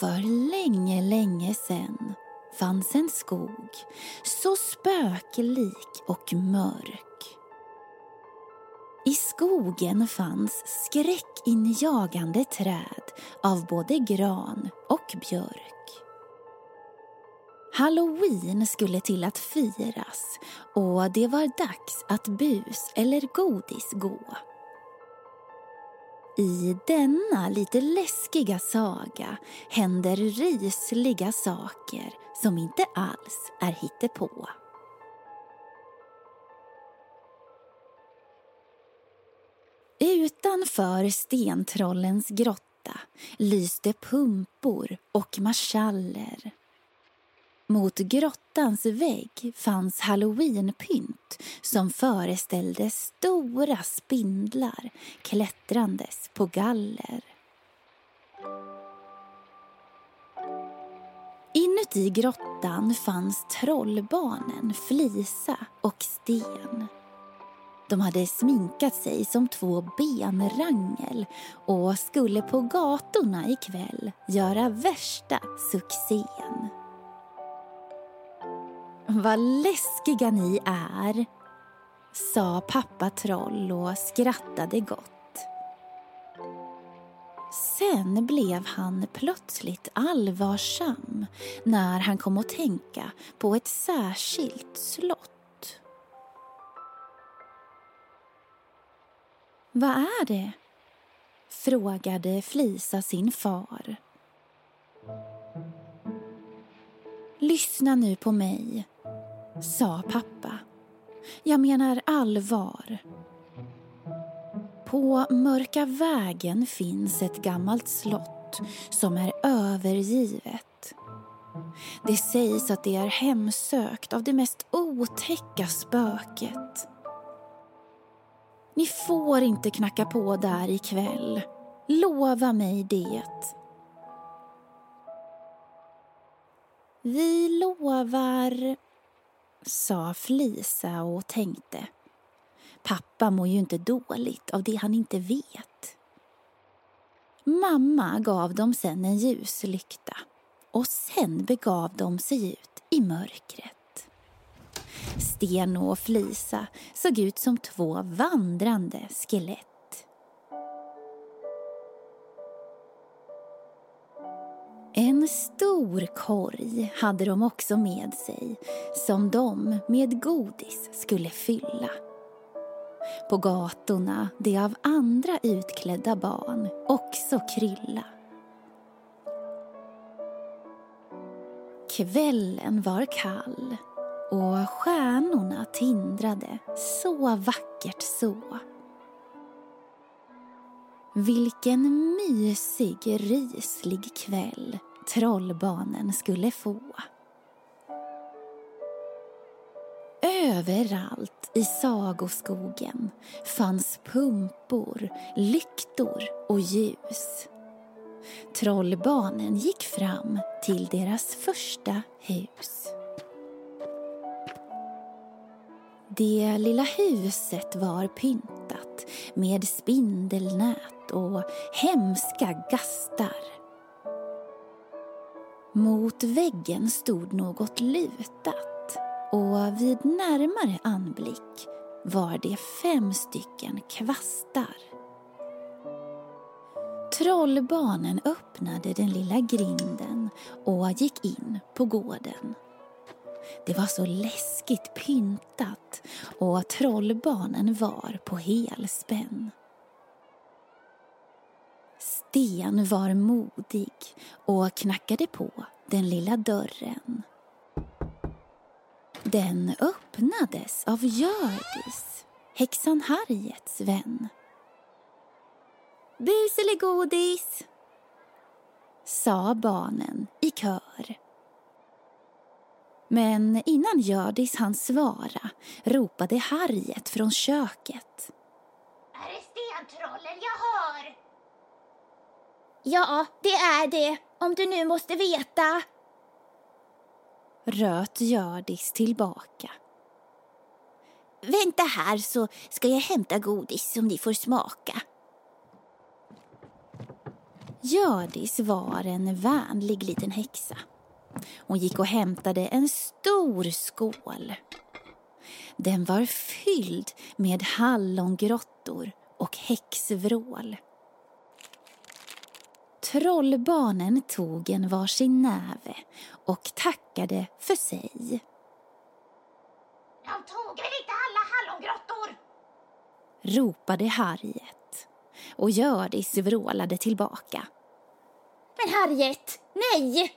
för länge, länge sen fanns en skog så spöklik och mörk. I skogen fanns skräckinjagande träd av både gran och björk. Halloween skulle till att firas och det var dags att bus eller godis gå. I denna lite läskiga saga händer rysliga saker som inte alls är hittepå. Utanför stentrollens grotta lyste pumpor och marschaller. Mot grottans vägg fanns halloweenpynt som föreställde stora spindlar klättrandes på galler. Inuti grottan fanns trollbarnen Flisa och Sten. De hade sminkat sig som två benrangel och skulle på gatorna ikväll göra värsta succén. Vad läskiga ni är, sa pappa Troll och skrattade gott. Sen blev han plötsligt allvarsam när han kom att tänka på ett särskilt slott. Vad är det? frågade Flisa sin far. Lyssna nu på mig, sa pappa. Jag menar allvar. På Mörka vägen finns ett gammalt slott som är övergivet. Det sägs att det är hemsökt av det mest otäcka spöket. Ni får inte knacka på där ikväll. Lova mig det. Vi lovar, sa Flisa och tänkte. Pappa mår ju inte dåligt av det han inte vet. Mamma gav dem sen en ljuslykta och sen begav de sig ut i mörkret. Steno och Flisa såg ut som två vandrande skelett. En stor korg hade de också med sig som de med godis skulle fylla. På gatorna det av andra utklädda barn också krylla. Kvällen var kall och stjärnorna tindrade så vackert så. Vilken mysig, ryslig kväll trollbarnen skulle få. Överallt i sagoskogen fanns pumpor, lyktor och ljus. Trollbarnen gick fram till deras första hus. Det lilla huset var pyntat med spindelnät och hemska gastar. Mot väggen stod något lutat och vid närmare anblick var det fem stycken kvastar. Trollbarnen öppnade den lilla grinden och gick in på gården. Det var så läskigt pyntat och trollbarnen var på helspänn. Sten var modig och knackade på den lilla dörren. Den öppnades av Hjördis, häxan Harriets vän. Bus eller godis? sa barnen i kör. Men innan Hjördis hann svara ropade Harriet från köket. Är det stentrollen jag? Ja, det är det, om du nu måste veta. Röt Gördis tillbaka. Vänta här så ska jag hämta godis som ni får smaka. Gördis var en vänlig liten häxa. Hon gick och hämtade en stor skål. Den var fylld med hallongrottor och häxvrål. Trollbarnen tog en varsin näve och tackade för sig. De tog väl inte alla hallongrottor? ropade Harriet och Hjördis vrålade tillbaka. Men Harriet, nej!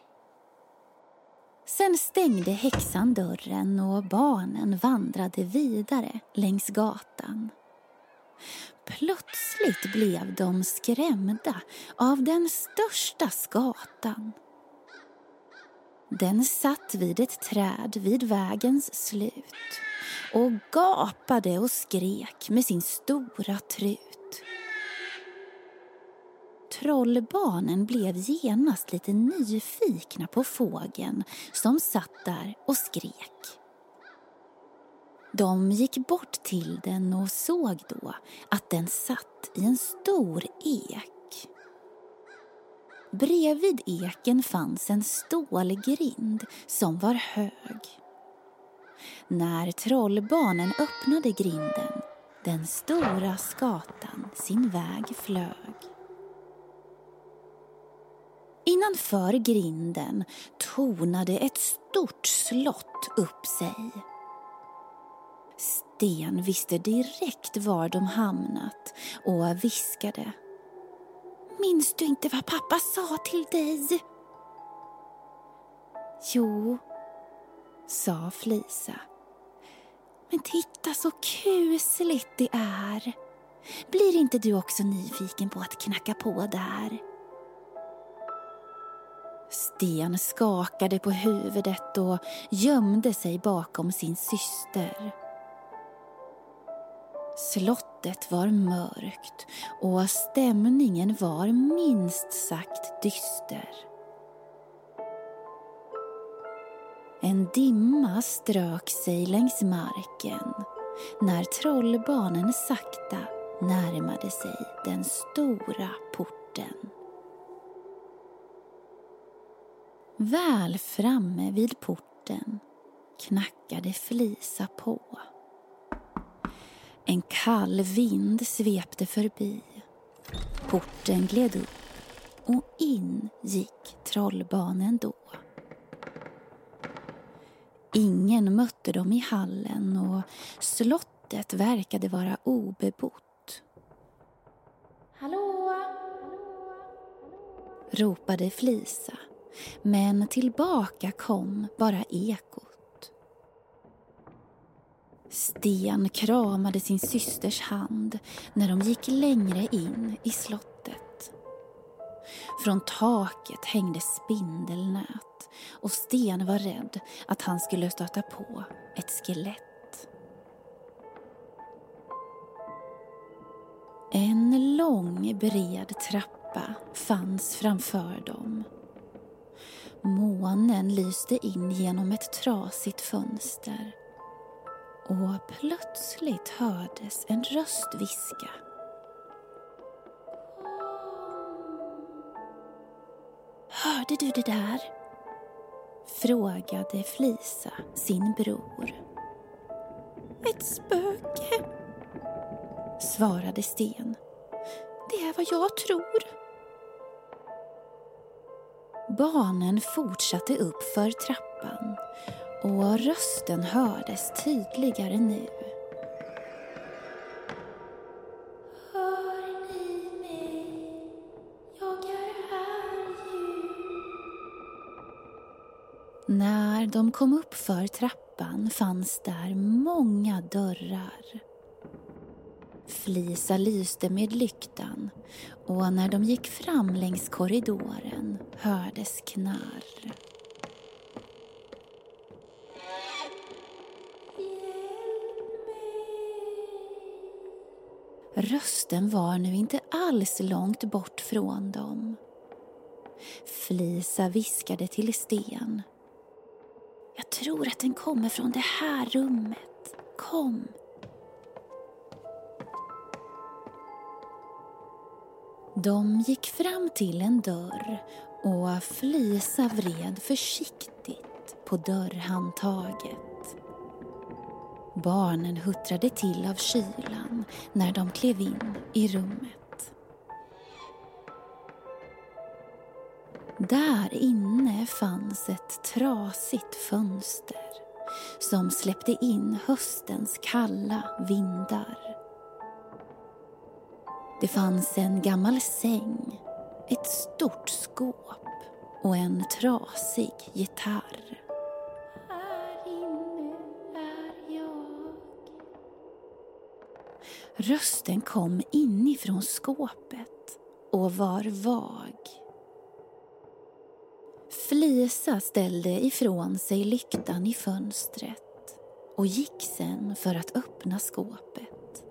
Sen stängde häxan dörren och barnen vandrade vidare längs gatan. Plötsligt blev de skrämda av den största skatan. Den satt vid ett träd vid vägens slut och gapade och skrek med sin stora trut. Trollbarnen blev genast lite nyfikna på fågeln som satt där och skrek. De gick bort till den och såg då att den satt i en stor ek. Bredvid eken fanns en stålgrind som var hög. När trollbarnen öppnade grinden den stora skatan sin väg flög. Innanför grinden tornade ett stort slott upp sig. Sten visste direkt var de hamnat och viskade. Minns du inte vad pappa sa till dig? Jo, sa Flisa. Men titta så kusligt det är. Blir inte du också nyfiken på att knacka på där? Sten skakade på huvudet och gömde sig bakom sin syster. Slottet var mörkt och stämningen var minst sagt dyster. En dimma strök sig längs marken när trollbarnen sakta närmade sig den stora porten. Väl framme vid porten knackade Flisa på. En kall vind svepte förbi. Porten gled upp och in gick trollbarnen då. Ingen mötte dem i hallen och slottet verkade vara obebott. Hallå? ropade Flisa men tillbaka kom bara ekot. Sten kramade sin systers hand när de gick längre in i slottet. Från taket hängde spindelnät och Sten var rädd att han skulle stöta på ett skelett. En lång bred trappa fanns framför dem Månen lyste in genom ett trasigt fönster och plötsligt hördes en röst viska. Hörde du det där? frågade Flisa sin bror. Ett spöke, svarade Sten. Det är vad jag tror. Barnen fortsatte upp för trappan och rösten hördes tydligare nu. När de kom upp för trappan fanns där många dörrar. Flisa lyste med lyktan och när de gick fram längs korridoren hördes knarr. Rösten var nu inte alls långt bort från dem. Flisa viskade till Sten. Jag tror att den kommer från det här rummet. Kom. De gick fram till en dörr och Flisa vred försiktigt på dörrhandtaget. Barnen huttrade till av kylan när de klev in i rummet. Där inne fanns ett trasigt fönster som släppte in höstens kalla vindar. Det fanns en gammal säng, ett stort skåp och en trasig gitarr. Rösten kom inifrån skåpet och var vag. Flisa ställde ifrån sig lyktan i fönstret och gick sen för att öppna skåpet.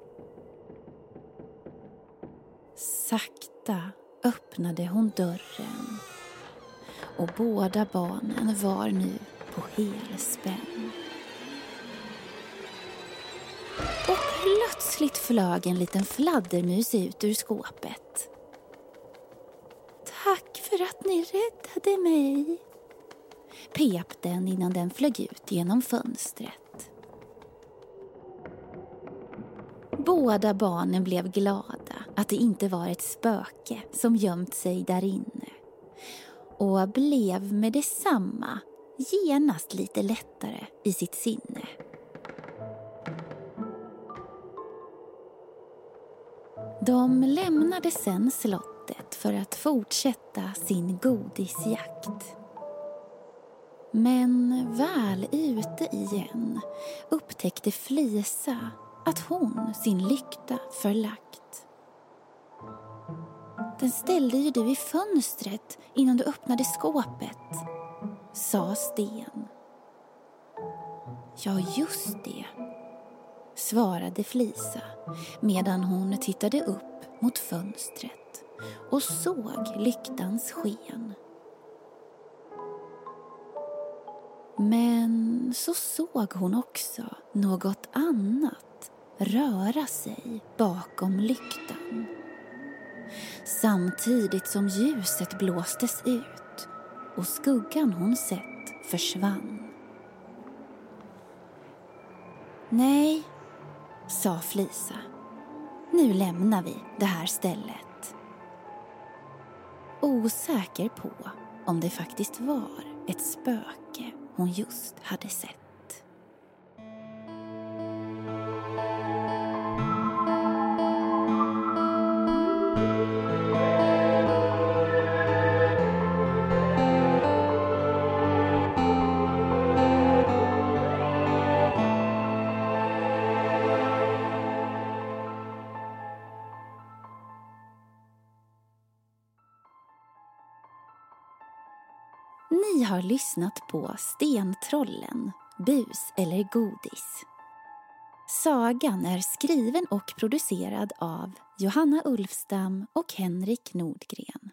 Sakta öppnade hon dörren och båda barnen var nu på helspänn. Plötsligt flög en liten fladdermus ut ur skåpet. Tack för att ni räddade mig, pep den innan den flög ut genom fönstret. Båda barnen blev glada att det inte var ett spöke som gömt sig där inne och blev med detsamma genast lite lättare i sitt sinne. De lämnade sen slottet för att fortsätta sin godisjakt. Men väl ute igen upptäckte Flisa att hon sin lykta förlagt. Den ställde ju du i fönstret innan du öppnade skåpet, sa Sten. Ja, just det, svarade Flisa medan hon tittade upp mot fönstret och såg lyktans sken. Men så såg hon också något annat röra sig bakom lyktan. Samtidigt som ljuset blåstes ut och skuggan hon sett försvann. Nej, sa Flisa. Nu lämnar vi det här stället. Osäker på om det faktiskt var ett spöke hon just hade sett. Har lyssnat på Stentrollen, bus eller godis. Sagan är skriven och producerad av Johanna Ulfstam och Henrik Nordgren.